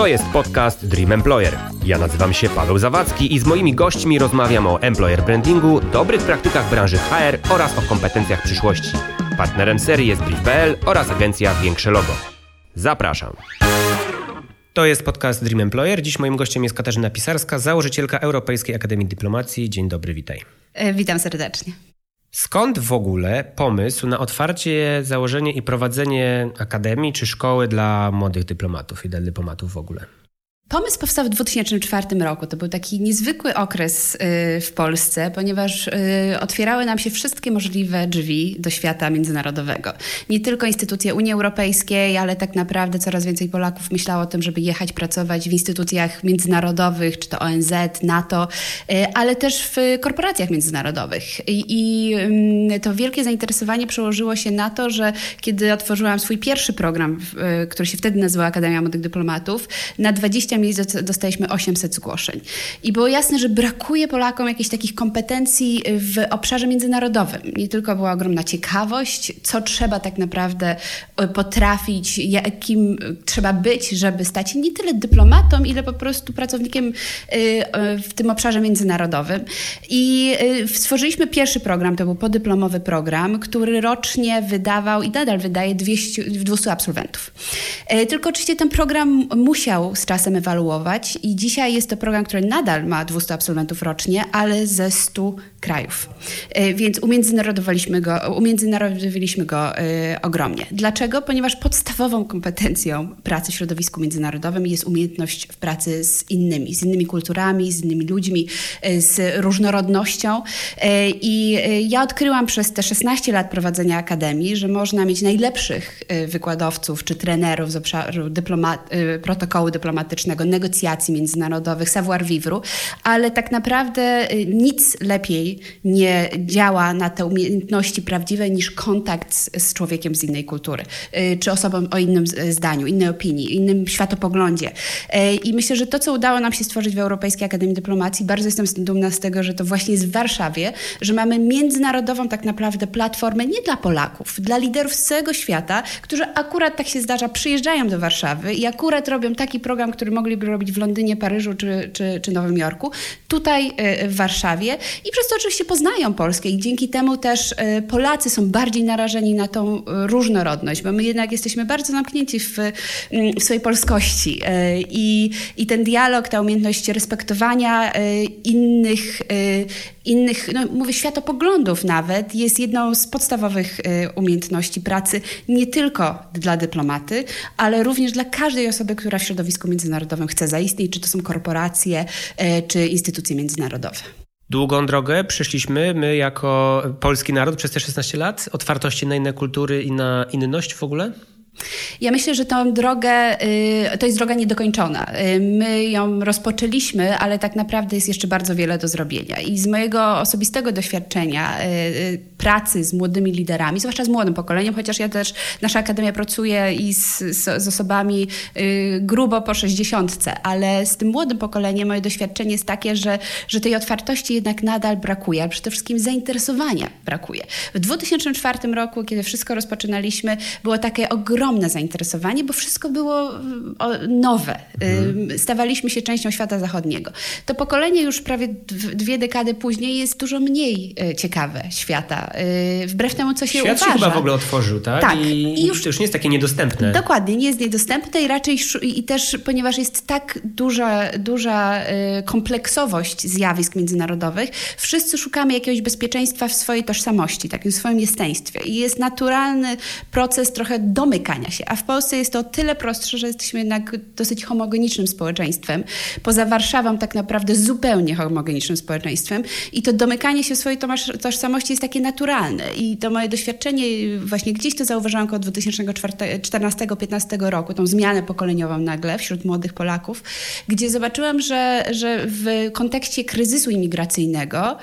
To jest podcast Dream Employer. Ja nazywam się Paweł Zawadzki i z moimi gośćmi rozmawiam o employer brandingu, dobrych praktykach branży HR oraz o kompetencjach przyszłości. Partnerem serii jest Brief.pl oraz agencja Większe Logo. Zapraszam. To jest podcast Dream Employer. Dziś moim gościem jest Katarzyna Pisarska, założycielka Europejskiej Akademii Dyplomacji. Dzień dobry, witaj. E, witam serdecznie. Skąd w ogóle pomysł na otwarcie, założenie i prowadzenie akademii czy szkoły dla młodych dyplomatów i dla dyplomatów w ogóle? Pomysł powstał w 2004 roku. To był taki niezwykły okres y, w Polsce, ponieważ y, otwierały nam się wszystkie możliwe drzwi do świata międzynarodowego. Nie tylko instytucje Unii Europejskiej, ale tak naprawdę coraz więcej Polaków myślało o tym, żeby jechać pracować w instytucjach międzynarodowych, czy to ONZ, NATO, y, ale też w korporacjach międzynarodowych. I, mm, to wielkie zainteresowanie przełożyło się na to, że kiedy otworzyłam swój pierwszy program, który się wtedy nazywał Akademia Młodych Dyplomatów, na 20 miejsc dostaliśmy 800 zgłoszeń. I było jasne, że brakuje Polakom jakichś takich kompetencji w obszarze międzynarodowym. Nie tylko była ogromna ciekawość, co trzeba tak naprawdę e, potrafić, jakim trzeba być, żeby stać się nie tyle dyplomatą, ile po prostu pracownikiem e, e, w tym obszarze międzynarodowym. I stworzyliśmy pierwszy program, to był podyplomowy program, który rocznie wydawał i nadal wydaje 200, 200 absolwentów. Tylko oczywiście ten program musiał z czasem ewoluować ewaluować. I dzisiaj jest to program, który nadal ma 200 absolwentów rocznie, ale ze 100 krajów. E, więc umiędzynarodowaliśmy go, umiędzynarodowiliśmy go e, ogromnie. Dlaczego? Ponieważ podstawową kompetencją pracy w środowisku międzynarodowym jest umiejętność w pracy z innymi, z innymi kulturami, z innymi ludźmi, e, z różnorodnością. I ja odkryłam przez te 16 lat prowadzenia akademii, że można mieć najlepszych wykładowców czy trenerów z obszaru protokołu dyplomatycznego, negocjacji międzynarodowych, savoir vivre, ale tak naprawdę nic lepiej nie działa na te umiejętności prawdziwe niż kontakt z, z człowiekiem z innej kultury, y, czy osobą o innym zdaniu, innej opinii, innym światopoglądzie. Y, I myślę, że to, co udało nam się stworzyć w Europejskiej Akademii Dyplomacji, bardzo jestem dumna z tego, że to właśnie jest w Warszawie, że mamy międzynarodową tak naprawdę platformę nie dla Polaków, dla liderów z całego świata, którzy akurat tak się zdarza, przyjeżdżają do Warszawy i akurat robią taki program, który mogliby robić w Londynie, Paryżu czy, czy, czy Nowym Jorku, tutaj y, w Warszawie i przez to oczywiście poznają Polskę i dzięki temu też e, Polacy są bardziej narażeni na tą e, różnorodność, bo my jednak jesteśmy bardzo zamknięci w, mm, w swojej polskości e, I, i ten dialog, ta umiejętność respektowania innych, innych no mówię, światopoglądów nawet, jest jedną z podstawowych umiejętności pracy nie tylko dla dyplomaty, ale również dla każdej osoby, która w środowisku międzynarodowym chce zaistnieć, czy to są korporacje, czy instytucje międzynarodowe. Długą drogę przeszliśmy my jako polski naród przez te 16 lat, otwartości na inne kultury i na inność w ogóle? Ja myślę, że tą drogę, y, to jest droga niedokończona. Y, my ją rozpoczęliśmy, ale tak naprawdę jest jeszcze bardzo wiele do zrobienia. I z mojego osobistego doświadczenia y, pracy z młodymi liderami, zwłaszcza z młodym pokoleniem, chociaż ja też, nasza akademia pracuje i z, z, z osobami grubo po sześćdziesiątce, ale z tym młodym pokoleniem moje doświadczenie jest takie, że, że tej otwartości jednak nadal brakuje, ale przede wszystkim zainteresowania brakuje. W 2004 roku, kiedy wszystko rozpoczynaliśmy, było takie ogromne zainteresowanie, bo wszystko było nowe. Mhm. Stawaliśmy się częścią świata zachodniego. To pokolenie już prawie dwie dekady później jest dużo mniej e, ciekawe świata. E, wbrew temu, co się Świat uważa. się chyba w ogóle otworzył, tak? Tak. I, I już, to już nie jest takie niedostępne. Dokładnie, nie jest niedostępne i raczej i też, ponieważ jest tak duża, duża e, kompleksowość zjawisk międzynarodowych, wszyscy szukamy jakiegoś bezpieczeństwa w swojej tożsamości, takim swoim jesteństwie. I jest naturalny proces trochę domykania się. A w Polsce jest to o tyle prostsze, że jesteśmy jednak dosyć homogenicznym społeczeństwem. Poza Warszawą tak naprawdę zupełnie homogenicznym społeczeństwem. I to domykanie się w swojej tożsamości jest takie naturalne. I to moje doświadczenie, właśnie gdzieś to zauważyłam około 2014-2015 roku, tą zmianę pokoleniową nagle wśród młodych Polaków, gdzie zobaczyłam, że, że w kontekście kryzysu imigracyjnego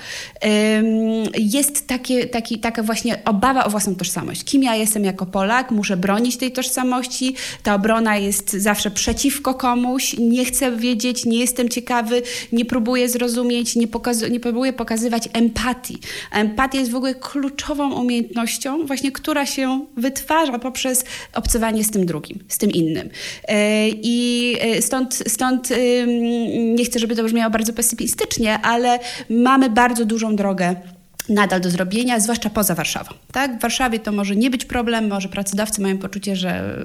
jest takie, taki, taka właśnie obawa o własną tożsamość. Kim ja jestem jako Polak? Muszę bronić tej tożsamości. Ta obrona jest zawsze przeciwko komuś, nie chcę wiedzieć, nie jestem ciekawy, nie próbuję zrozumieć, nie, pokazu- nie próbuję pokazywać empatii. Empatia jest w ogóle kluczową umiejętnością, właśnie która się wytwarza poprzez obcowanie z tym drugim, z tym innym. E, I e, stąd, stąd nie chcę, żeby to brzmiało bardzo pesymistycznie, ale mamy bardzo dużą drogę nadal do zrobienia, zwłaszcza poza Warszawą. Tak? W Warszawie to może nie być problem, może pracodawcy mają poczucie, że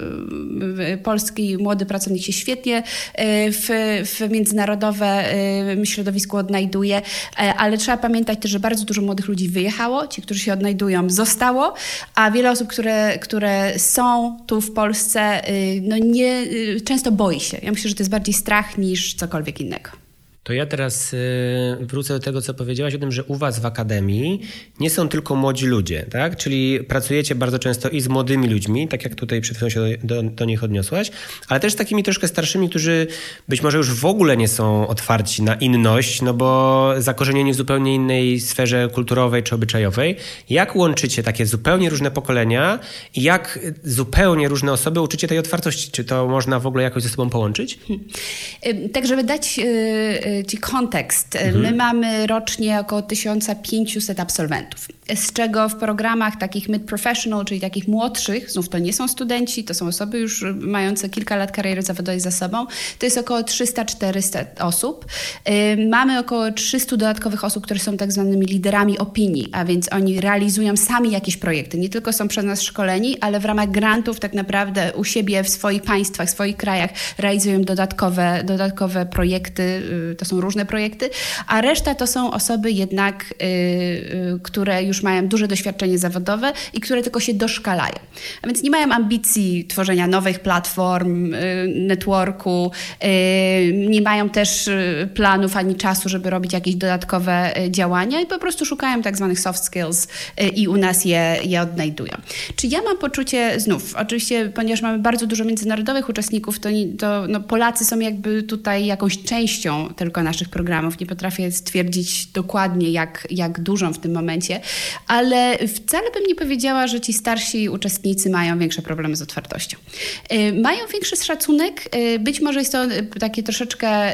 y, polski młody pracownik się świetnie y, w, w międzynarodowe y, środowisku odnajduje, ale trzeba pamiętać też, że bardzo dużo młodych ludzi wyjechało, ci, którzy się odnajdują, zostało, a wiele osób, które, które są tu w Polsce, no nie, często boi się. Ja myślę, że to jest bardziej strach niż cokolwiek innego. To ja teraz y, wrócę do tego, co powiedziałaś o tym, że u Was w akademii nie są tylko młodzi ludzie, tak? Czyli pracujecie bardzo często i z młodymi ludźmi, tak jak tutaj przed chwilą się do, do, do nich odniosłaś, ale też z takimi troszkę starszymi, którzy być może już w ogóle nie są otwarci na inność, no bo zakorzenieni w zupełnie innej sferze kulturowej czy obyczajowej. Jak łączycie takie zupełnie różne pokolenia i jak zupełnie różne osoby uczycie tej otwartości? Czy to można w ogóle jakoś ze sobą połączyć? Tak, żeby dać y, Ci kontekst. Mhm. My mamy rocznie około 1500 absolwentów z czego w programach takich mid-professional, czyli takich młodszych, znów to nie są studenci, to są osoby już mające kilka lat kariery zawodowej za sobą, to jest około 300-400 osób. Mamy około 300 dodatkowych osób, które są tak zwanymi liderami opinii, a więc oni realizują sami jakieś projekty. Nie tylko są przez nas szkoleni, ale w ramach grantów tak naprawdę u siebie w swoich państwach, w swoich krajach realizują dodatkowe, dodatkowe projekty, y, to są różne projekty, a reszta to są osoby jednak, y, y, które już już mają duże doświadczenie zawodowe i które tylko się doszkalają. A więc nie mają ambicji tworzenia nowych platform, y, networku, y, nie mają też y, planów ani czasu, żeby robić jakieś dodatkowe działania i po prostu szukają tak zwanych soft skills i u nas je, je odnajdują. Czy ja mam poczucie, znów, oczywiście, ponieważ mamy bardzo dużo międzynarodowych uczestników, to, to no, Polacy są jakby tutaj jakąś częścią tylko naszych programów. Nie potrafię stwierdzić dokładnie, jak, jak dużą w tym momencie, ale wcale bym nie powiedziała, że ci starsi uczestnicy mają większe problemy z otwartością. Y, mają większy szacunek, y, być może jest to y, takie troszeczkę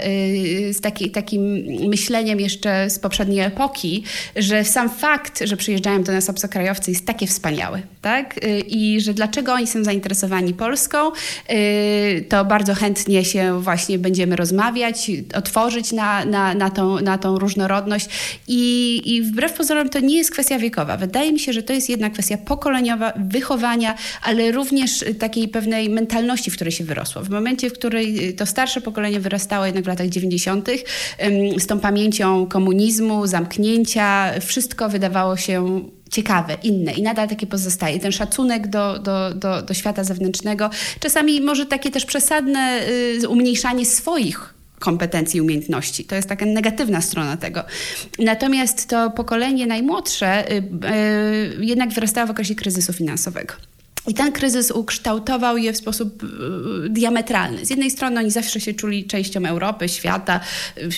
z taki, takim myśleniem jeszcze z poprzedniej epoki, że sam fakt, że przyjeżdżają do nas obcokrajowcy jest takie wspaniały, tak? I że dlaczego oni są zainteresowani Polską, to bardzo chętnie się właśnie będziemy rozmawiać, otworzyć na, na, na, tą, na tą różnorodność i, i wbrew pozorom to nie jest kwestia wiekowa. Wydaje mi się, że to jest jedna kwestia pokoleniowa, wychowania, ale również takiej pewnej mentalności, w której się wyrosło. W momencie, w której to starsze pokolenie wyrastało jednak w latach 90., z tą pamięcią komunizmu, zamknięcia, wszystko wydawało się ciekawe, inne i nadal takie pozostaje. Ten szacunek do, do, do, do świata zewnętrznego, czasami może takie też przesadne y, umniejszanie swoich kompetencji i umiejętności. To jest taka negatywna strona tego. Natomiast to pokolenie najmłodsze y, y, jednak wyrastało w okresie kryzysu finansowego. I ten kryzys ukształtował je w sposób y, diametralny. Z jednej strony oni zawsze się czuli częścią Europy, świata,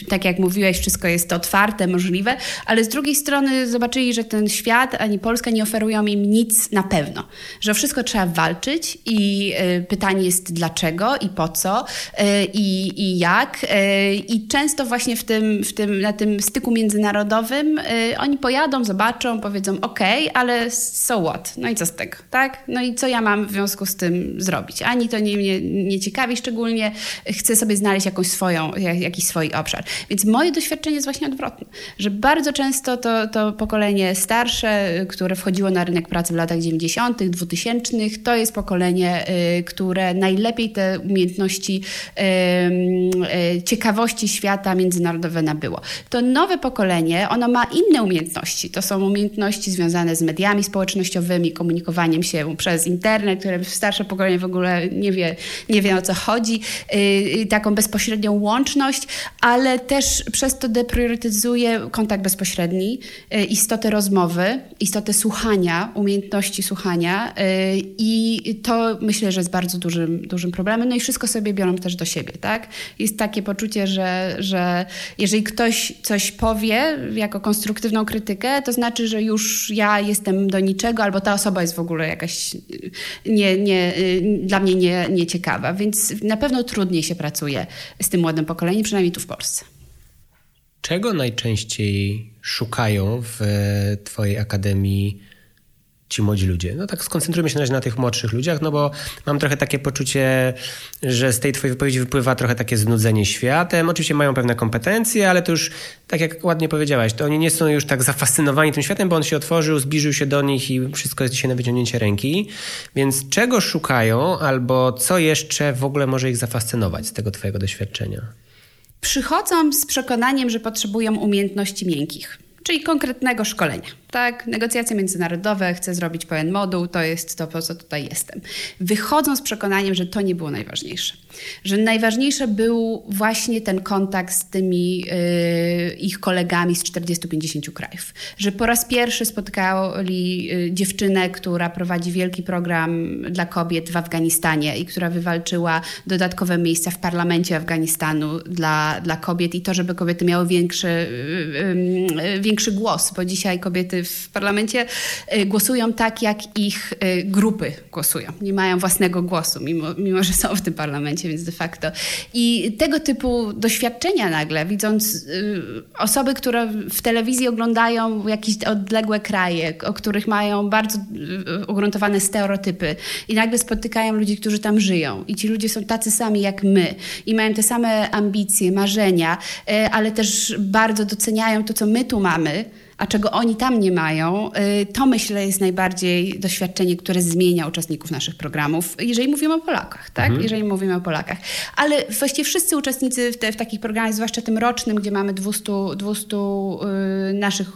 tak jak mówiłeś, wszystko jest otwarte, możliwe, ale z drugiej strony zobaczyli, że ten świat ani Polska nie oferują im nic na pewno, że o wszystko trzeba walczyć i y, pytanie jest dlaczego i po co y, i, i jak. I często właśnie w tym, w tym, na tym styku międzynarodowym oni pojadą, zobaczą, powiedzą ok, ale so what? No i co z tego, tak? No i co ja mam w związku z tym zrobić. Ani to nie, mnie nie ciekawi szczególnie, chcę sobie znaleźć jakąś swoją, jakiś swój obszar. Więc moje doświadczenie jest właśnie odwrotne, że bardzo często to, to pokolenie starsze, które wchodziło na rynek pracy w latach 90., 2000, to jest pokolenie, y, które najlepiej te umiejętności y, ciekawości świata międzynarodowe nabyło. To nowe pokolenie, ono ma inne umiejętności. To są umiejętności związane z mediami społecznościowymi, komunikowaniem się przez internet, które starsze pokolenie w ogóle nie wie, nie wie o co chodzi, yy, taką bezpośrednią łączność, ale też przez to depriorytetyzuje kontakt bezpośredni, yy, istotę rozmowy, istotę słuchania, umiejętności słuchania yy, i to myślę, że jest bardzo dużym, dużym problemem. No i wszystko sobie biorą też do siebie, tak? Jest takie poczucie, że, że jeżeli ktoś coś powie jako konstruktywną krytykę, to znaczy, że już ja jestem do niczego, albo ta osoba jest w ogóle jakaś nie, nie, dla mnie nie, nieciekawa. Więc na pewno trudniej się pracuje z tym młodym pokoleniem, przynajmniej tu w Polsce. Czego najczęściej szukają w Twojej akademii ci młodzi ludzie. No tak skoncentrujmy się na na tych młodszych ludziach, no bo mam trochę takie poczucie, że z tej twojej wypowiedzi wypływa trochę takie znudzenie światem. Oczywiście mają pewne kompetencje, ale to już, tak jak ładnie powiedziałaś, to oni nie są już tak zafascynowani tym światem, bo on się otworzył, zbliżył się do nich i wszystko jest dzisiaj na wyciągnięcie ręki. Więc czego szukają albo co jeszcze w ogóle może ich zafascynować z tego twojego doświadczenia? Przychodzą z przekonaniem, że potrzebują umiejętności miękkich czyli konkretnego szkolenia. Tak, negocjacje międzynarodowe, chcę zrobić pełen moduł, to jest to, po co tutaj jestem. Wychodzą z przekonaniem, że to nie było najważniejsze. Że najważniejsze był właśnie ten kontakt z tymi yy, ich kolegami z 40-50 krajów. Że po raz pierwszy spotkali yy, dziewczynę, która prowadzi wielki program dla kobiet w Afganistanie i która wywalczyła dodatkowe miejsca w parlamencie Afganistanu dla, dla kobiet i to, żeby kobiety miały większy, yy, większy głos, bo dzisiaj kobiety w parlamencie y, głosują tak, jak ich y, grupy głosują. Nie mają własnego głosu, mimo, mimo że są w tym parlamencie, więc de facto. I tego typu doświadczenia nagle, widząc y, osoby, które w telewizji oglądają jakieś odległe kraje, o których mają bardzo ugruntowane stereotypy i nagle spotykają ludzi, którzy tam żyją i ci ludzie są tacy sami jak my i mają te same ambicje, marzenia, ale też bardzo doceniają to, co my tu mamy, mamy, a czego oni tam nie mają, y, to myślę jest najbardziej doświadczenie, które zmienia uczestników naszych programów, jeżeli mówimy o Polakach, tak? Mhm. Jeżeli mówimy o Polakach. Ale właściwie wszyscy uczestnicy w, te, w takich programach, zwłaszcza tym rocznym, gdzie mamy 200, 200 y, naszych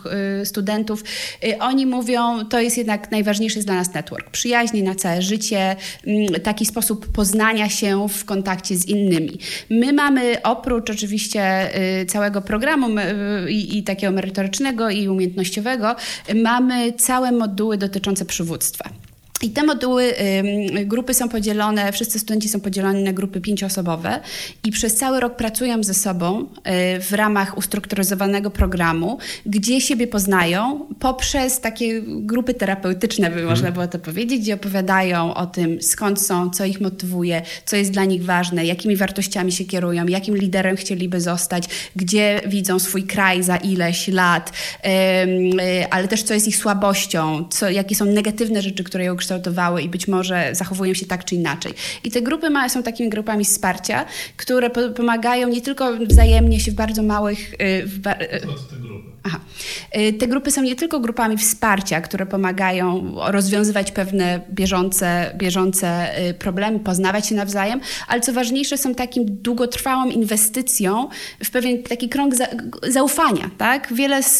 y, studentów, y, oni mówią, to jest jednak najważniejszy jest dla nas network. Przyjaźnie na całe życie, y, taki sposób poznania się w kontakcie z innymi. My mamy oprócz oczywiście całego programu i takiego merytorycznego i umiejętnościowego mamy całe moduły dotyczące przywództwa. I te moduły, grupy są podzielone, wszyscy studenci są podzieleni na grupy pięcioosobowe i przez cały rok pracują ze sobą y, w ramach ustrukturyzowanego programu, gdzie siebie poznają poprzez takie grupy terapeutyczne, by można było to powiedzieć, gdzie opowiadają o tym, skąd są, co ich motywuje, co jest dla nich ważne, jakimi wartościami się kierują, jakim liderem chcieliby zostać, gdzie widzą swój kraj za ileś lat, y, ale też co jest ich słabością, co, jakie są negatywne rzeczy, które ukształtują ukształtowały i być może zachowują się tak czy inaczej. I te grupy ma, są takimi grupami wsparcia, które po, pomagają nie tylko wzajemnie się w bardzo małych... Y, w ba, y, te grupy? Aha. Y, te grupy są nie tylko grupami wsparcia, które pomagają rozwiązywać pewne bieżące, bieżące problemy, poznawać się nawzajem, ale co ważniejsze, są takim długotrwałą inwestycją w pewien taki krąg za, zaufania. Tak? Wiele z,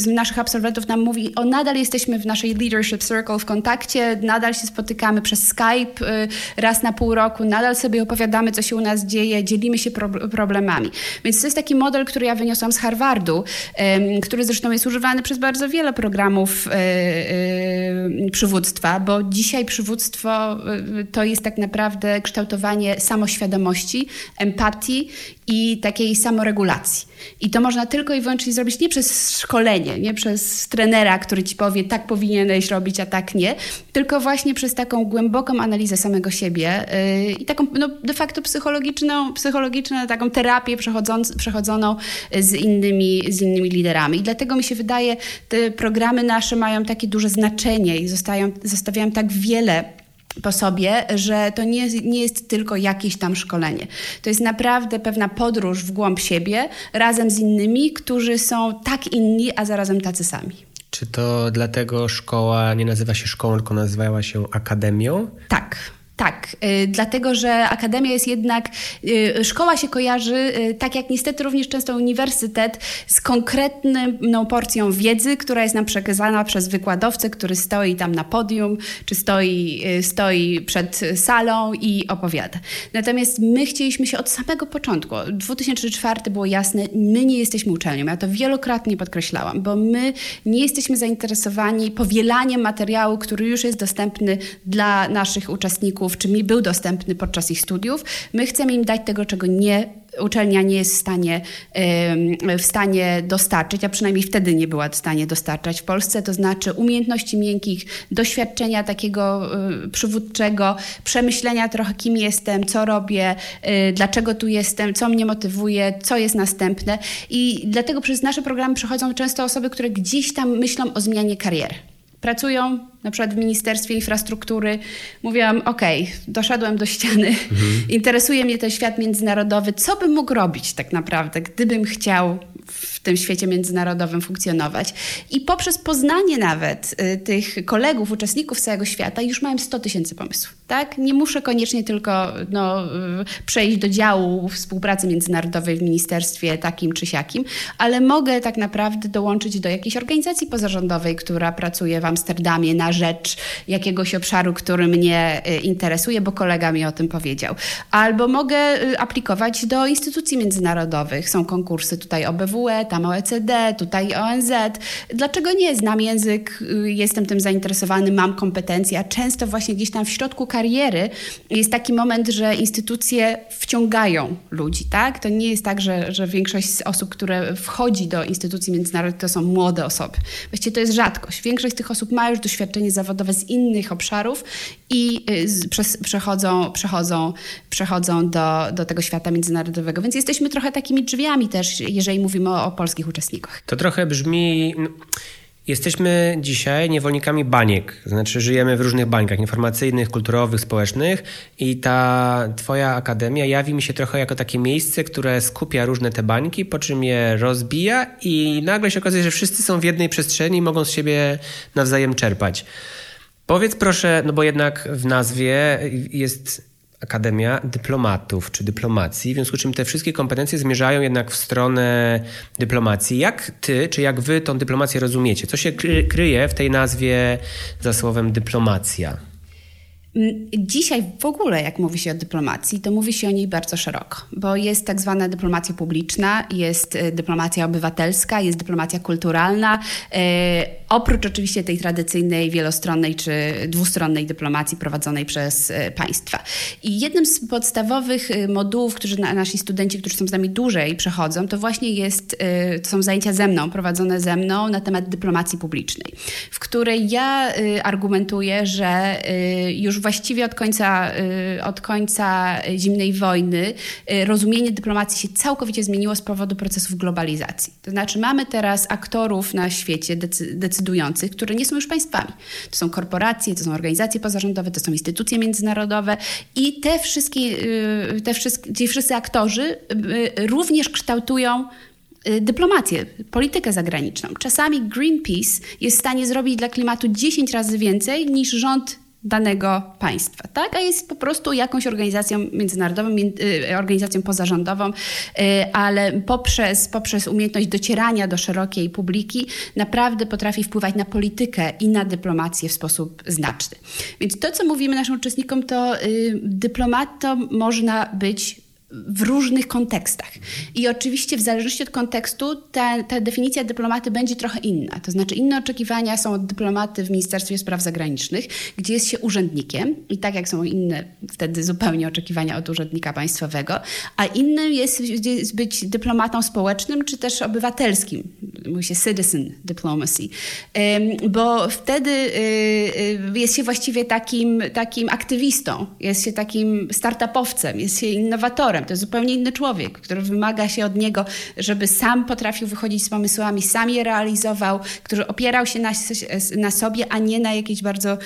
z naszych absolwentów nam mówi, o nadal jesteśmy w naszej leadership circle w kontakcie, nadal się spotykamy przez Skype y, raz na pół roku, nadal sobie opowiadamy, co się u nas dzieje, dzielimy się pro problemami. Więc to jest taki model, który ja wyniosłam z Harvardu, który zresztą jest używany przez bardzo wiele programów y, y, przywództwa, bo dzisiaj przywództwo to jest tak naprawdę kształtowanie samoświadomości, empatii i takiej samoregulacji. I to można tylko i wyłącznie zrobić nie przez szkolenie, nie przez trenera, który ci powie, tak powinieneś robić, a tak nie, tylko właśnie przez taką głęboką analizę samego siebie yy, i taką no, de facto psychologiczną, psychologiczną taką terapię przechodzoną z innymi, z innymi liderami. I dlatego mi się wydaje, te programy nasze mają takie duże znaczenie i zostają, zostawiają tak wiele po sobie, że to nie, nie jest tylko jakieś tam szkolenie. To jest naprawdę pewna podróż w głąb siebie razem z innymi, którzy są tak inni, a zarazem tacy sami. Czy to dlatego szkoła nie nazywa się szkołą, tylko nazywała się akademią? Tak. Tak, y, dlatego że akademia jest jednak, y, szkoła się kojarzy, y, tak jak niestety również często uniwersytet, z konkretną porcją wiedzy, która jest nam przekazana przez wykładowcę, który stoi tam na podium, czy stoi, stoi przed salą i opowiada. Natomiast my chcieliśmy się od samego początku, 2004 było jasne, my nie jesteśmy uczelnią, ja to wielokrotnie podkreślałam, bo my nie jesteśmy zainteresowani powielaniem materiału, który już jest dostępny dla naszych uczestników, czy mi był dostępny podczas ich studiów. My chcemy im dać tego, czego nie uczelnia nie jest w stanie, w stanie dostarczyć, a przynajmniej wtedy nie była w stanie dostarczać w Polsce, to znaczy umiejętności miękkich, doświadczenia takiego y, przywódczego, przemyślenia trochę kim jestem, co robię, y, dlaczego tu jestem, co mnie motywuje, co jest następne i dlatego przez nasze programy przechodzą często osoby, które gdzieś tam myślą o zmianie kariery. Pracują na przykład w Ministerstwie Infrastruktury, mówiłam, ok, doszedłem do ściany, mhm. interesuje mnie ten świat międzynarodowy, co bym mógł robić tak naprawdę, gdybym chciał w tym świecie międzynarodowym funkcjonować. I poprzez poznanie nawet y, tych kolegów, uczestników całego świata już mają 100 tysięcy pomysłów. Tak? Nie muszę koniecznie tylko no, y, przejść do działu współpracy międzynarodowej w ministerstwie takim czy siakim, ale mogę tak naprawdę dołączyć do jakiejś organizacji pozarządowej, która pracuje w Amsterdamie na rzecz jakiegoś obszaru, który mnie y, interesuje, bo kolega mi o tym powiedział. Albo mogę y, aplikować do instytucji międzynarodowych. Są konkursy tutaj OBWE, tam OECD, tutaj ONZ. Dlaczego nie? Znam język, y, jestem tym zainteresowany, mam kompetencje, a często właśnie gdzieś tam w środku kariery jest taki moment, że instytucje wciągają ludzi, tak? To nie jest tak, że, że większość z osób, które wchodzi do instytucji międzynarodowych, to są młode osoby. Właściwie to jest rzadkość. Większość tych osób ma już doświadczenie doświadczenie zawodowe z innych obszarów i y, przechodzą, przechodzą, przechodzą do, do tego świata międzynarodowego. Więc jesteśmy trochę takimi drzwiami też, jeżeli mówimy o, o polskich uczestnikach. To trochę brzmi... Jesteśmy dzisiaj niewolnikami baniek, znaczy żyjemy w różnych bańkach informacyjnych, kulturowych, społecznych i ta twoja akademia jawi mi się trochę jako takie miejsce, które skupia różne te bańki, po czym je rozbija i nagle się okazuje, że wszyscy są w jednej przestrzeni i mogą z siebie nawzajem czerpać. Powiedz proszę, no bo jednak w nazwie jest Akademia Dyplomatów czy Dyplomacji, w związku z czym te wszystkie kompetencje zmierzają jednak w stronę dyplomacji. Jak ty, czy jak wy tą dyplomację rozumiecie? Co się kryje w tej nazwie za słowem dyplomacja? Mm, dzisiaj w ogóle, jak mówi się o dyplomacji, to mówi się o niej bardzo szeroko, bo jest tak zwana dyplomacja publiczna, jest y, dyplomacja obywatelska, jest dyplomacja kulturalna, e, oprócz oczywiście tej tradycyjnej, wielostronnej czy dwustronnej dyplomacji prowadzonej przez e, państwa. I jednym z podstawowych modułów, którzy nasi studenci, którzy są z nami dłużej przechodzą, to właśnie jest, to są zajęcia ze mną, prowadzone ze mną na temat dyplomacji publicznej, w której ja argumentuję, że już właściwie od końca, y, od końca zimnej wojny y, rozumienie dyplomacji się całkowicie zmieniło z powodu procesów globalizacji. To znaczy mamy teraz aktorów na świecie decydujących, które nie są już państwami. To są korporacje, to są organizacje pozarządowe, to są instytucje międzynarodowe i te wszystkie, y, te ci wszyscy aktorzy również kształtują dyplomację, politykę zagraniczną. Czasami Greenpeace jest w stanie zrobić dla klimatu 10 razy więcej niż rząd danego państwa, tak? A jest po prostu jakąś organizacją międzynarodową, y, organizacją pozarządową, y, ale poprzez, poprzez umiejętność docierania do szerokiej publiki naprawdę potrafi wpływać na politykę i na dyplomację w sposób znaczny. Więc to, co mówimy naszym uczestnikom, to y, dyplomatą można być w różnych kontekstach. I oczywiście w zależności od kontekstu ta, ta, definicja dyplomaty będzie trochę inna. To znaczy inne oczekiwania są od dyplomaty w Ministerstwie Spraw Zagranicznych, gdzie jest się urzędnikiem i tak jak są inne wtedy zupełnie oczekiwania od urzędnika państwowego, a innym jest, jest być dyplomatą społecznym czy też obywatelskim. Mówi się citizen diplomacy. Bo wtedy y, y, jest się właściwie takim, takim aktywistą, jest się takim startupowcem, jest się innowatorem, to jest zupełnie inny człowiek, który wymaga się od niego, żeby sam potrafił wychodzić z pomysłami, sam je realizował, który opierał się na, na sobie, a nie na jakiejś bardzo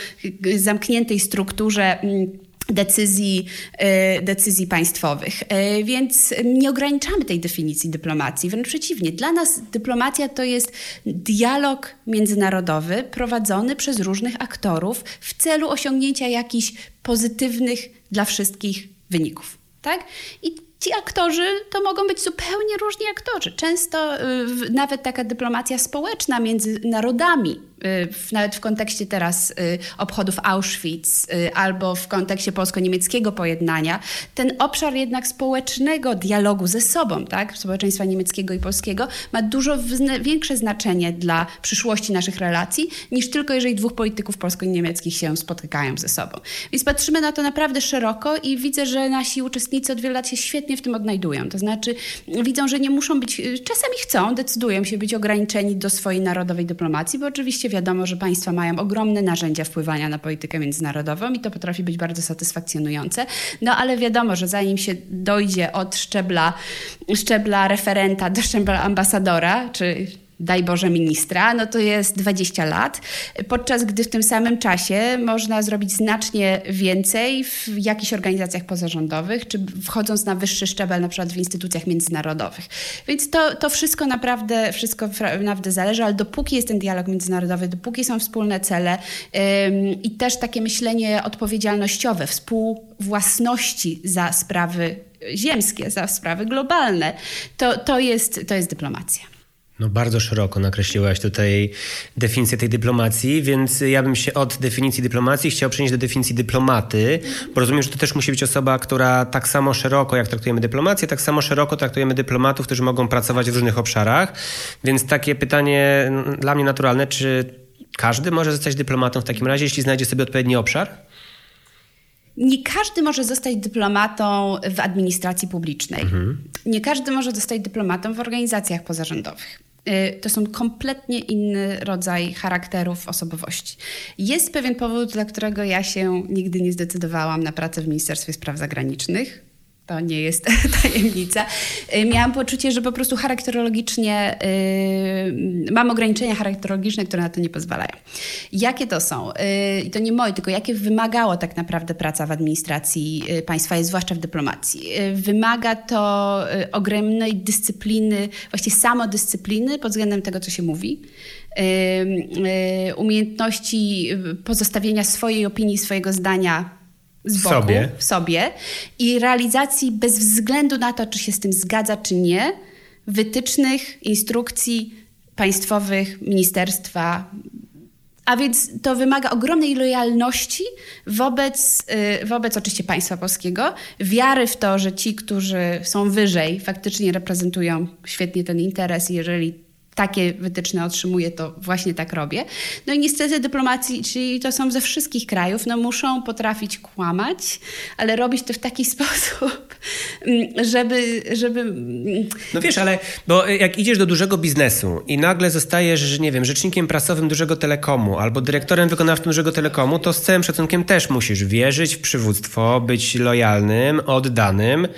zamkniętej strukturze mm, decyzji, e, decyzji państwowych. E, więc nie ograniczamy tej definicji dyplomacji, wręcz przeciwnie. Dla nas dyplomacja to jest dialog międzynarodowy prowadzony przez różnych aktorów w celu osiągnięcia jakichś pozytywnych dla wszystkich wyników tak? I ci aktorzy to mogą być zupełnie różni aktorzy. Często y, nawet taka dyplomacja społeczna między narodami nawet w kontekście teraz obchodów Auschwitz albo w kontekście polsko-niemieckiego pojednania, ten obszar jednak społecznego dialogu ze sobą, tak, społeczeństwa niemieckiego i polskiego, ma dużo większe znaczenie dla przyszłości naszych relacji, niż tylko jeżeli dwóch polityków polsko-niemieckich się spotykają ze sobą. Więc patrzymy na to naprawdę szeroko i widzę, że nasi uczestnicy od wielu lat się świetnie w tym odnajdują. To znaczy widzą, że nie muszą być, czasami chcą, decydują się być ograniczeni do swojej narodowej dyplomacji, bo oczywiście wiadomo, że państwa mają ogromne narzędzia wpływania na politykę międzynarodową i to potrafi być bardzo satysfakcjonujące. No ale wiadomo, że zanim się dojdzie od szczebla, szczebla referenta do szczebla ambasadora, czy daj Boże, ministra, no to jest 20 lat, podczas gdy w tym samym czasie można zrobić znacznie więcej w jakichś organizacjach pozarządowych, czy wchodząc na wyższy szczebel, na przykład w instytucjach międzynarodowych. Więc to, to wszystko naprawdę, wszystko naprawdę zależy, ale dopóki jest ten dialog międzynarodowy, dopóki są wspólne cele ym, i też takie myślenie odpowiedzialnościowe, współwłasności za sprawy ziemskie, za sprawy globalne, to, to, jest, to jest dyplomacja. No bardzo szeroko nakreśliłaś tutaj definicję tej dyplomacji, więc ja bym się od definicji dyplomacji chciał przenieść do definicji dyplomaty, bo rozumiem, że to też musi być osoba, która tak samo szeroko jak traktujemy dyplomację, tak samo szeroko traktujemy dyplomatów, którzy mogą pracować w różnych obszarach. Więc takie pytanie dla mnie naturalne, czy każdy może zostać dyplomatą w takim razie, jeśli znajdzie sobie odpowiedni obszar? Nie każdy może zostać dyplomatą w administracji publicznej. Mhm. Nie każdy może zostać dyplomatą w organizacjach pozarządowych. Y, to są kompletnie inny rodzaj charakterów, osobowości. Jest pewien powód, dla którego ja się nigdy nie zdecydowałam na pracę w Ministerstwie Spraw Zagranicznych to nie jest tajemnica. Y, miałam poczucie, że po prostu charakterologicznie yy, mam ograniczenia charakterologiczne, które na to nie pozwalają. Jakie to są? Yy, to nie moje, tylko jakie wymagało tak naprawdę praca w administracji y, państwa, zwłaszcza w dyplomacji. Yy, wymaga to y, ogromnej dyscypliny, właściwie samodyscypliny pod względem tego, co się mówi umiejętności pozostawienia swojej opinii, swojego zdania z boku, sobie. w sobie i realizacji bez względu na to, czy się z tym zgadza, czy nie, wytycznych, instrukcji państwowych, ministerstwa. A więc to wymaga ogromnej lojalności wobec, y, wobec oczywiście państwa polskiego, wiary w to, że ci, którzy są wyżej, faktycznie reprezentują świetnie ten interes, jeżeli takie wytyczne otrzymuję, to właśnie tak robię. No i niestety dyplomacji, czyli to są ze wszystkich krajów, no muszą potrafić kłamać, ale robić to w taki sposób, żeby, żeby... No wiesz, ale bo jak idziesz do dużego biznesu i nagle zostajesz, nie wiem, rzecznikiem prasowym dużego telekomu albo dyrektorem wykonawczym dużego telekomu, to z całym szacunkiem też musisz wierzyć w przywództwo, być lojalnym, oddanym.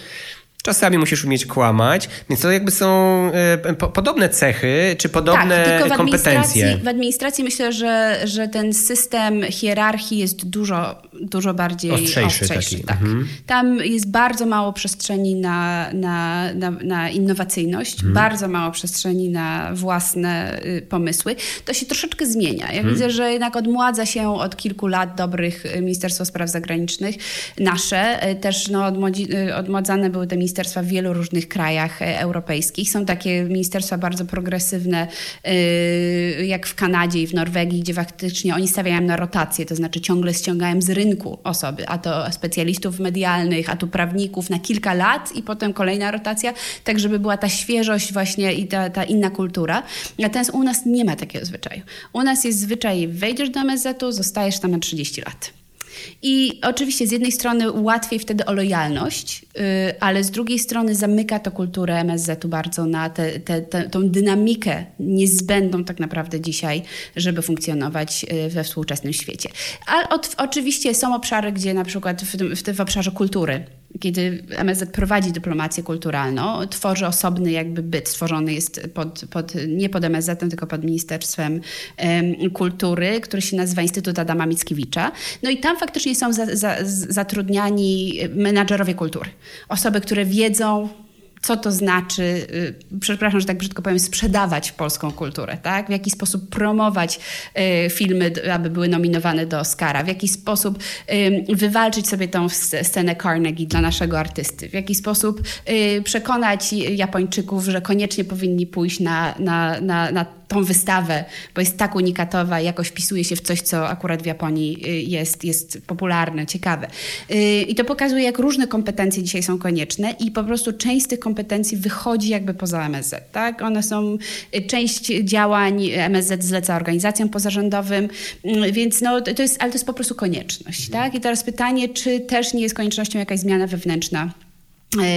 Czasami musisz umieć kłamać, więc to jakby są e, po, podobne cechy, czy podobne tak, tylko w kompetencje. Administracji, w administracji myślę, że, że ten system hierarchii jest dużo, dużo bardziej ostrzejszy. ostrzejszy tak. Mhm. Tam jest bardzo mało przestrzeni na, na, na, na innowacyjność, mhm. bardzo mało przestrzeni na własne y, pomysły. To się troszeczkę zmienia. Ja mhm. widzę, że jednak odmładza się od kilku lat dobrych y, Ministerstwo Spraw Zagranicznych. Nasze y, też no, odmłodzi, odmładzane były te ministerstwa w wielu różnych krajach e, europejskich. Są takie ministerstwa bardzo progresywne, e, jak w Kanadzie i w Norwegii, gdzie faktycznie oni stawiają na rotację, to znaczy ciągle ściągają z rynku osoby, a to specjalistów medialnych, a tu prawników na kilka lat i potem kolejna rotacja, tak żeby była ta świeżość właśnie i ta, ta inna kultura. Natomiast u nas nie ma takiego zwyczaju. U nas jest zwyczaj, wejdziesz do MSZ-u, zostajesz tam na 30 lat. I oczywiście z jednej strony łatwiej wtedy o lojalność, yy, ale z drugiej strony zamyka to kulturę MSZ-u bardzo na tę te, te, tą dynamikę niezbędną tak naprawdę dzisiaj, żeby funkcjonować yy, we współczesnym świecie. Ale oczywiście są obszary, gdzie na przykład w, w, w obszarze kultury kiedy MSZ prowadzi dyplomację kulturalną, tworzy osobny jakby byt, stworzony jest pod, pod, nie pod MSZ, tylko pod Ministerstwem Kultury, który się nazywa Instytut Adama Mickiewicza. No i tam faktycznie są za, za, zatrudniani menadżerowie kultury. Osoby, które wiedzą, co to znaczy, y, przepraszam, że tak brzydko powiem, sprzedawać polską kulturę, tak? W jaki sposób promować y, filmy, aby były nominowane do Oscara, w jaki sposób wywalczyć sobie tą scenę Carnegie dla naszego artysty, w jaki sposób y, przekonać Japończyków, że koniecznie powinni pójść na, na, na, na tą wystawę, bo jest tak unikatowa, jakoś wpisuje się w coś, co akurat w Japonii y, jest, jest popularne, ciekawe. Y, I to pokazuje, jak różne kompetencje dzisiaj są konieczne i po prostu część z tych kompetencji wychodzi jakby poza MSZ. Tak? One są, y, część działań MSZ zleca organizacjom pozarządowym, więc no, to jest, ale to jest po prostu konieczność. Tak? I teraz pytanie, czy też nie jest koniecznością jakaś zmiana wewnętrzna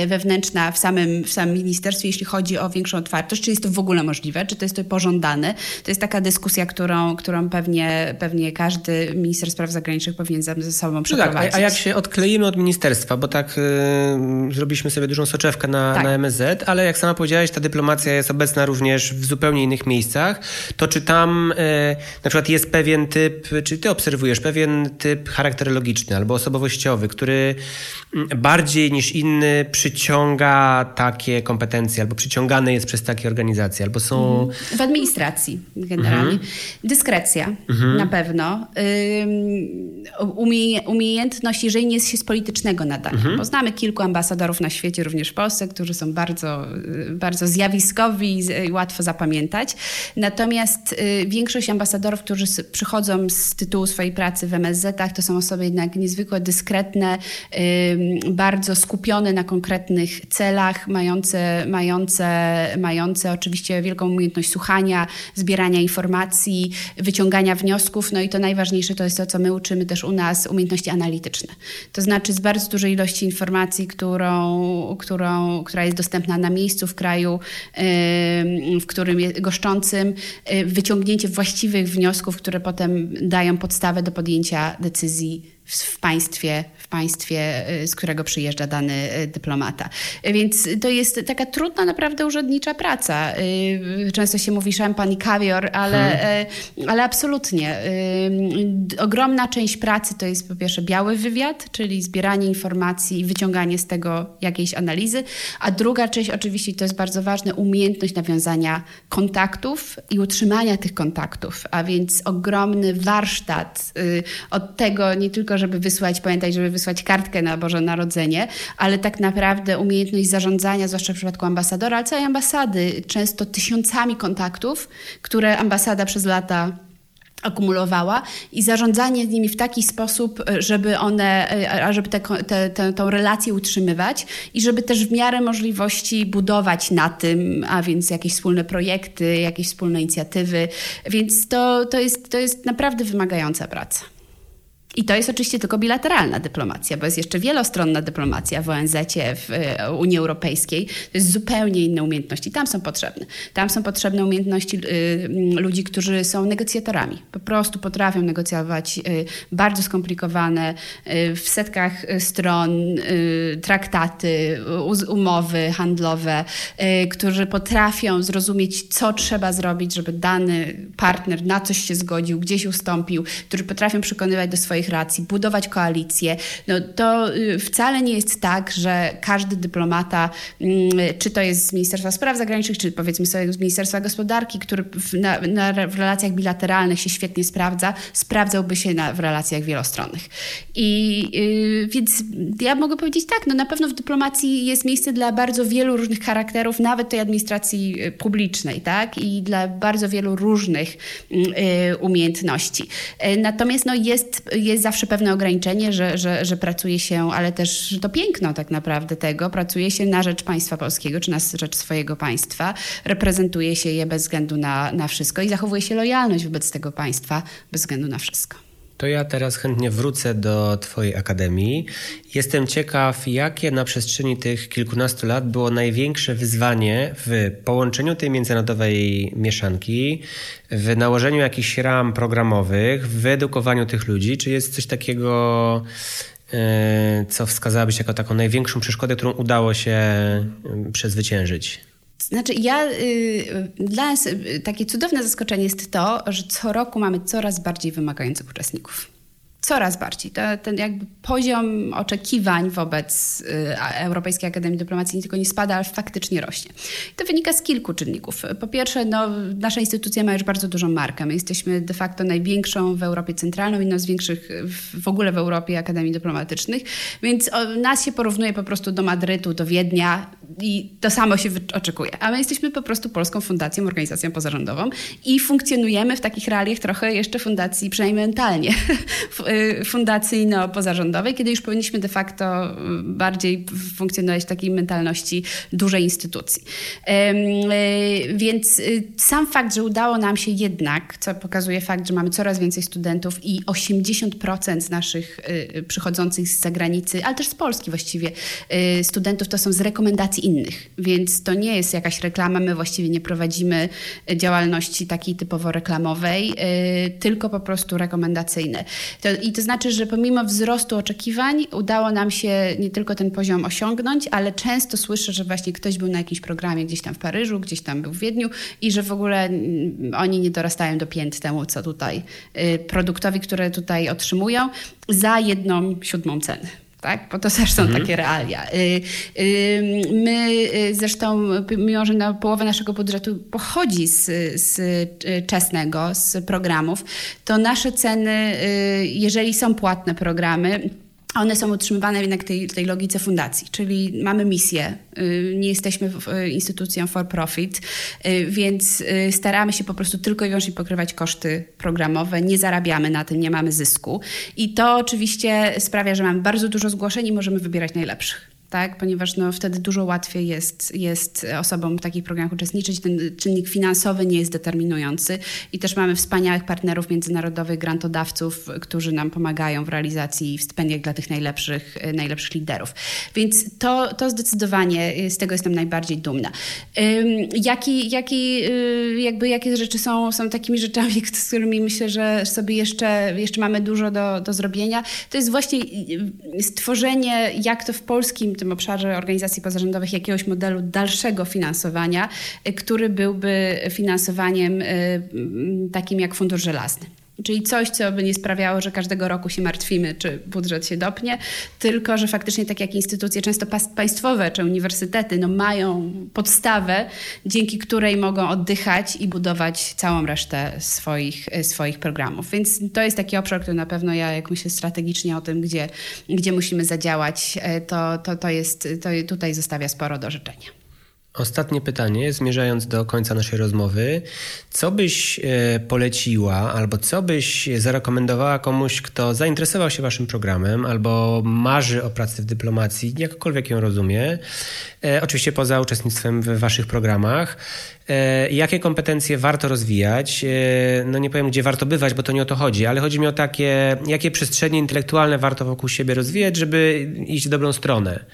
wewnętrzna w samym, w samym ministerstwie, jeśli chodzi o większą otwartość, czy jest to w ogóle możliwe, czy to jest to pożądane. To jest taka dyskusja, którą, którą pewnie, pewnie każdy minister spraw zagranicznych powinien ze sobą przeprowadzić. No tak, a, jak się odkleimy od ministerstwa, bo tak yy, zrobiliśmy sobie dużą soczewkę na, tak. na MSZ, ale jak sama powiedziałaś, ta dyplomacja jest obecna również w zupełnie innych miejscach, to czy tam yy, na przykład jest pewien typ, czy ty obserwujesz pewien typ charakterologiczny albo osobowościowy, który mm, bardziej niż inny przyciąga takie kompetencje, albo przyciągane jest przez takie organizacje, albo są... W administracji generalnie. Mhm. Dyskrecja mhm. na pewno. Umie, umiejętność, jeżeli nie jest się z politycznego nadania. Mhm. Bo znamy kilku ambasadorów na świecie, również w Polsce, którzy są bardzo, bardzo zjawiskowi i łatwo zapamiętać. Natomiast y, większość ambasadorów, którzy przychodzą z tytułu swojej pracy w MSZ-ach, to są osoby jednak niezwykle dyskretne, bardzo skupione na konkretnych celach, mające, mające, mające oczywiście wielką umiejętność słuchania, zbierania informacji, wyciągania wniosków. No i to najważniejsze to jest to, co my uczymy też u nas, umiejętności analityczne. To znaczy z bardzo dużej ilości informacji, którą, którą, która jest dostępna na miejscu w kraju, w którym jest goszczącym, y, wyciągnięcie właściwych wniosków, które potem dają podstawę do podjęcia decyzji w w państwie, y, z którego przyjeżdża dany y, dyplomata. Więc to jest taka trudna, naprawdę urzędnicza praca. Y, często się mówi szampan i kawior, ale, hmm. ale absolutnie. Ogromna część pracy to jest po pierwsze biały wywiad, czyli zbieranie informacji i wyciąganie z tego jakiejś analizy, a druga część oczywiście to jest bardzo ważne, umiejętność nawiązania kontaktów i utrzymania tych kontaktów, a więc ogromny warsztat od tego nie tylko, żeby wysłać, pamiętać, żeby wysłać kartkę na Boże Narodzenie, ale tak naprawdę umiejętność zarządzania, zwłaszcza w przypadku ambasadora, ale całej ambasady, często tysiącami kontaktów, które ambasada przez lata akumulowała i zarządzanie nimi w taki sposób, żeby one, żeby te, te, te, tą relację utrzymywać i żeby też w miarę możliwości budować na tym, a więc jakieś wspólne projekty, jakieś wspólne inicjatywy, więc to, to, jest, to jest naprawdę wymagająca praca. I to jest oczywiście tylko bilateralna dyplomacja, bo jest jeszcze wielostronna dyplomacja w ONZ, w e, Unii Europejskiej. To jest zupełnie inne umiejętności. Tam są potrzebne. Tam są potrzebne umiejętności y, ludzi, którzy są negocjatorami. Po prostu potrafią negocjować y, bardzo skomplikowane y, w setkach stron traktaty, umowy handlowe, którzy potrafią zrozumieć, co trzeba zrobić, żeby dany partner na coś się zgodził, gdzieś ustąpił, którzy potrafią przekonywać do swoich swoich racji, budować koalicje. No to y, wcale nie jest tak, że każdy dyplomata, mm, czy to jest z Ministerstwa Spraw Zagranicznych, czy powiedzmy sobie z Ministerstwa Gospodarki, który w, na, na, w relacjach bilateralnych się świetnie sprawdza, sprawdzałby się na, w relacjach wielostronnych. I yy, więc ja mogę powiedzieć tak, no na pewno w dyplomacji jest miejsce dla bardzo wielu różnych charakterów, nawet tej administracji y, publicznej, tak? I dla bardzo wielu różnych yy, umiejętności. Yy, natomiast no jest, jest jest zawsze pewne ograniczenie, że, że, że pracuje się, ale też to piękno tak naprawdę tego, pracuje się na rzecz państwa polskiego, czy na rzecz swojego państwa, reprezentuje się je bez względu na, na wszystko i zachowuje się lojalność wobec tego państwa bez względu na wszystko. To ja teraz chętnie wrócę do Twojej akademii. Jestem ciekaw, jakie na przestrzeni tych kilkunastu lat było największe wyzwanie w połączeniu tej międzynarodowej mieszanki, w nałożeniu jakichś ram programowych, w wyedukowaniu tych ludzi. Czy jest coś takiego, e, co wskazałabyś jako taką największą przeszkodę, którą udało się e, przezwyciężyć? Znaczy, ja, y, dla nas y, takie cudowne zaskoczenie jest to, że co roku mamy coraz bardziej wymagających uczestników. Coraz bardziej. To, ten jakby poziom oczekiwań wobec y, Europejskiej Akademii Dyplomacji nie tylko nie spada, ale faktycznie rośnie. I to wynika z kilku czynników. Po pierwsze, no, nasza instytucja ma już bardzo dużą markę. My jesteśmy de facto największą w Europie Centralną, jedną z większych w ogóle w Europie Akademii Dyplomatycznych, więc nas się porównuje po prostu do Madrytu, do Wiednia, i to samo się oczekuje. A my jesteśmy po prostu polską fundacją, organizacją pozarządową i funkcjonujemy w takich realiach trochę jeszcze fundacji, przynajmniej mentalnie, fundacyjno-pozarządowej, kiedy już powinniśmy de facto y, bardziej funkcjonować w takiej mentalności dużej instytucji. Y, więc sam fakt, że udało nam się jednak, co pokazuje fakt, że mamy coraz więcej studentów i 80% z naszych przychodzących z zagranicy, ale też z Polski właściwie, studentów to są z rekomendacji innych, więc to nie jest jakaś reklama, my właściwie nie prowadzimy działalności takiej typowo reklamowej, tylko po prostu rekomendacyjne. To, I to znaczy, że pomimo wzrostu oczekiwań udało nam się nie tylko ten poziom osiągnąć, ale często słyszę, że właśnie ktoś był na jakimś programie gdzieś tam w Paryżu, gdzieś tam był w Wiedniu i że w ogóle mm, oni nie dorastają do pięt temu, co tutaj, y, produktowi, które tutaj otrzymują za jedną siódmą ceny tak? Bo to też są mhm. takie realia. Y, y, my y, zresztą, mimo że na połowę naszego budżetu pochodzi z, z czesnego, z programów, to nasze ceny, jeżeli są płatne programy, one są utrzymywane jednak tej, tej logice fundacji, czyli mamy misję, y, nie jesteśmy y, instytucją for profit, y, więc staramy się po prostu tylko i wyłącznie pokrywać koszty programowe, nie zarabiamy na tym, nie mamy zysku. I to oczywiście sprawia, że mamy bardzo dużo zgłoszeń i możemy wybierać najlepszych tak? ponieważ no, wtedy dużo łatwiej jest, jest osobom w takich programach uczestniczyć. Ten czynnik finansowy nie jest determinujący i też mamy wspaniałych partnerów międzynarodowych, grantodawców, którzy nam pomagają w realizacji stypendiach dla tych najlepszych, najlepszych liderów. Więc to, to zdecydowanie z tego jestem najbardziej dumna. Jaki, jaki, y, jakby, jakie rzeczy są, są takimi rzeczami, z którymi myślę, że sobie jeszcze, jeszcze mamy dużo do, do zrobienia? To jest właśnie y, stworzenie, jak to w polskim tym obszarze organizacji pozarządowych jakiegoś modelu dalszego finansowania, y, który byłby finansowaniem y, takim jak Fundusz Żelazny. Czyli coś, co by nie sprawiało, że każdego roku się martwimy, czy budżet się dopnie, tylko że faktycznie tak jak instytucje często państwowe czy uniwersytety no, mają podstawę, dzięki której mogą oddychać i budować całą resztę swoich, swoich programów. Więc to jest taki obszar, który na pewno ja, jak myślę strategicznie o tym, gdzie, gdzie musimy zadziałać, e, to, to, to, jest, to tutaj zostawia sporo do życzenia. Ostatnie pytanie, zmierzając do końca naszej rozmowy. Co byś e, poleciła albo co byś zarekomendowała komuś, kto zainteresował się Waszym programem albo marzy o pracy w dyplomacji, jakkolwiek ją rozumie, e, oczywiście poza uczestnictwem w Waszych programach? E, jakie kompetencje warto rozwijać? No nie powiem, gdzie warto bywać, bo to nie o to chodzi, ale chodzi mi o takie, jakie przestrzenie intelektualne warto wokół siebie rozwijać, żeby iść w dobrą stronę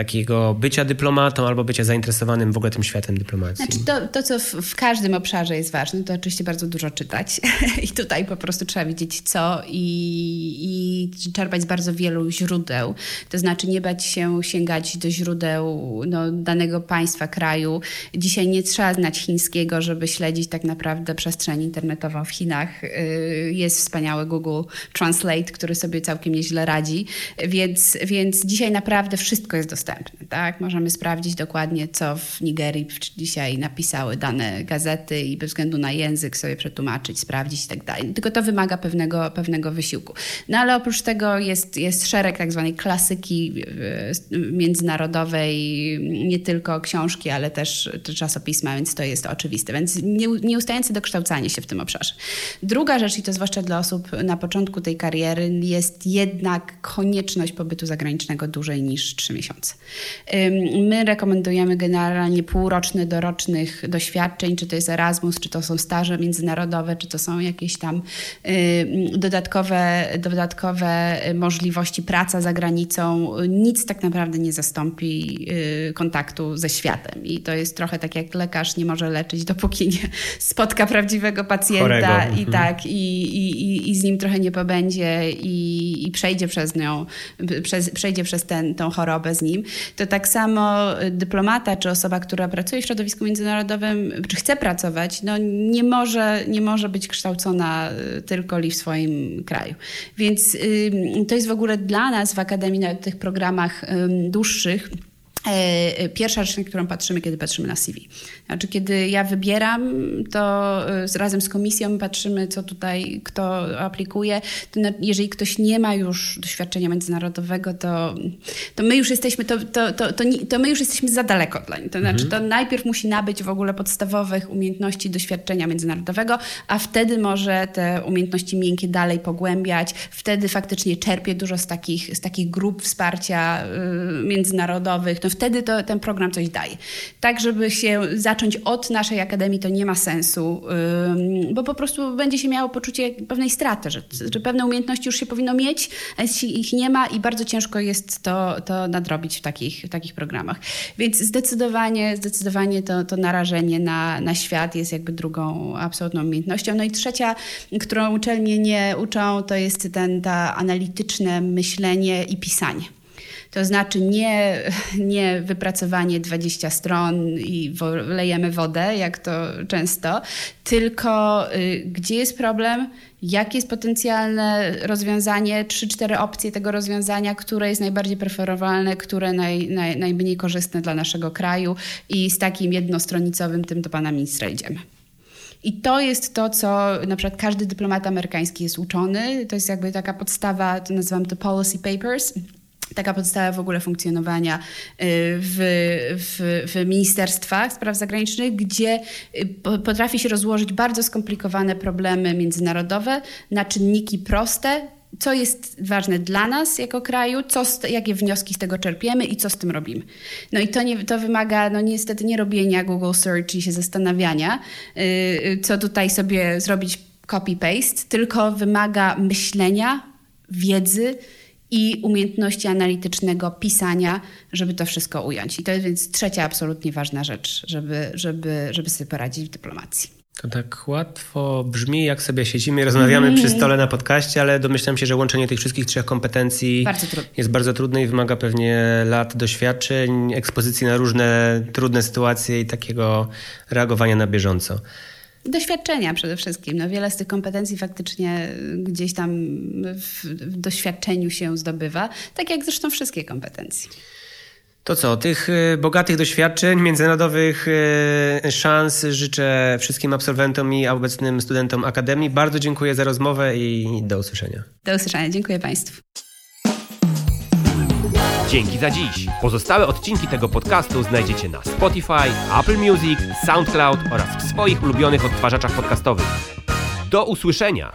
takiego bycia dyplomatą albo bycia zainteresowanym w ogóle tym światem dyplomacji? Znaczy to, to co w, w każdym obszarze jest ważne, to oczywiście bardzo dużo czytać i tutaj po prostu trzeba wiedzieć co i, i czerpać z bardzo wielu źródeł. To znaczy nie bać się sięgać do źródeł no, danego państwa, kraju. Dzisiaj nie trzeba znać chińskiego, żeby śledzić tak naprawdę przestrzeń internetową w Chinach. Y, jest wspaniały Google Translate, który sobie całkiem nieźle radzi, więc, więc dzisiaj naprawdę wszystko jest dostępne dostępny. Tak? Możemy sprawdzić dokładnie, co w Nigerii dzisiaj napisały dane gazety i bez względu na język sobie przetłumaczyć, sprawdzić i tak dalej. Tylko to wymaga pewnego, pewnego wysiłku. No ale oprócz tego jest, jest szereg tak zwanej klasyki e, międzynarodowej, nie tylko książki, ale też, czasopisma, więc to jest oczywiste. Więc nieustające dokształcanie się w tym obszarze. Druga rzecz, i to zwłaszcza dla osób na początku tej kariery, jest jednak konieczność pobytu zagranicznego dłużej niż trzy miesiące. My rekomendujemy generalnie półroczny do rocznych doświadczeń, czy to jest Erasmus, czy to są staże międzynarodowe, czy to są jakieś tam dodatkowe, dodatkowe możliwości praca za granicą. Nic tak naprawdę nie zastąpi y, kontaktu ze światem. I to jest trochę tak jak lekarz nie może leczyć, dopóki nie spotka prawdziwego pacjenta Chorego. i mhm. tak, i, i, i z nim trochę nie pobędzie i, i przejdzie przez nią, przez, przejdzie przez ten, tą chorobę z nim to tak samo dyplomata czy osoba, która pracuje w środowisku międzynarodowym, czy chce pracować, no nie może, nie może być kształcona y, tylko li w swoim kraju. Więc to jest w ogóle dla nas w Akademii na tych programach dłuższych pierwsza rzecz, na którą patrzymy, kiedy patrzymy na CV. Znaczy, kiedy ja wybieram, to e, razem z komisją patrzymy, co tutaj, kto aplikuje. Jeżeli ktoś nie ma już doświadczenia międzynarodowego, to, to my już jesteśmy, to, to, to, to, my już jesteśmy za daleko dla nich. To znaczy, to najpierw musi nabyć w ogóle podstawowych umiejętności doświadczenia międzynarodowego, a wtedy może te umiejętności miękkie dalej pogłębiać. Wtedy faktycznie czerpie dużo z takich, z takich grup wsparcia y, międzynarodowych. Wtedy to, ten program coś daje. Tak, żeby się zacząć od naszej akademii, to nie ma sensu, bo po prostu będzie się miało poczucie pewnej straty, że, że pewne umiejętności już się powinno mieć, a jeśli ich nie ma i bardzo ciężko jest to, to nadrobić w takich, w takich programach. Więc zdecydowanie, zdecydowanie to, to narażenie na, na świat jest jakby drugą absolutną umiejętnością. No i trzecia, którą uczelnie nie uczą, to jest ten, ta analityczne myślenie i pisanie. To znaczy nie, nie wypracowanie 20 stron i lejemy wodę, jak to często, tylko y, gdzie jest problem, jakie jest potencjalne rozwiązanie, 3-4 opcje tego rozwiązania, które jest najbardziej preferowalne, które naj, naj, najmniej korzystne dla naszego kraju i z takim jednostronicowym tym do pana ministra idziemy. I to jest to, co na przykład każdy dyplomat amerykański jest uczony. To jest jakby taka podstawa, to nazywam to policy papers taka podstawa w ogóle funkcjonowania y, w, w, w ministerstwach spraw zagranicznych, gdzie y, potrafi się rozłożyć bardzo skomplikowane problemy międzynarodowe na czynniki proste, co jest ważne dla nas jako kraju, co, jakie wnioski z tego czerpiemy i co z tym robimy. No i to, nie, to wymaga no niestety nie robienia Google Search i się zastanawiania, yy, co tutaj sobie zrobić copy-paste, tylko wymaga myślenia, wiedzy, i umiejętności analitycznego pisania, żeby to wszystko ująć. I to jest więc trzecia absolutnie ważna rzecz, żeby, żeby, żeby sobie poradzić w dyplomacji. To tak łatwo brzmi, jak sobie siedzimy rozmawiamy mm. przy stole na podcaście, ale domyślam się, że łączenie tych wszystkich trzech kompetencji bardzo jest bardzo trudne i wymaga pewnie lat doświadczeń, ekspozycji na różne trudne sytuacje i takiego reagowania na bieżąco. Doświadczenia przede wszystkim. No, wiele z tych kompetencji faktycznie gdzieś tam w, w doświadczeniu się zdobywa, tak jak zresztą wszystkie kompetencje. To co, tych y, bogatych doświadczeń, międzynarodowych y, szans życzę wszystkim absolwentom i obecnym studentom Akademii. Bardzo dziękuję za rozmowę i do usłyszenia. Do usłyszenia, dziękuję Państwu. Dzięki za dziś. Pozostałe odcinki tego podcastu znajdziecie na Spotify, Apple Music, SoundCloud oraz w swoich ulubionych odtwarzaczach podcastowych. Do usłyszenia!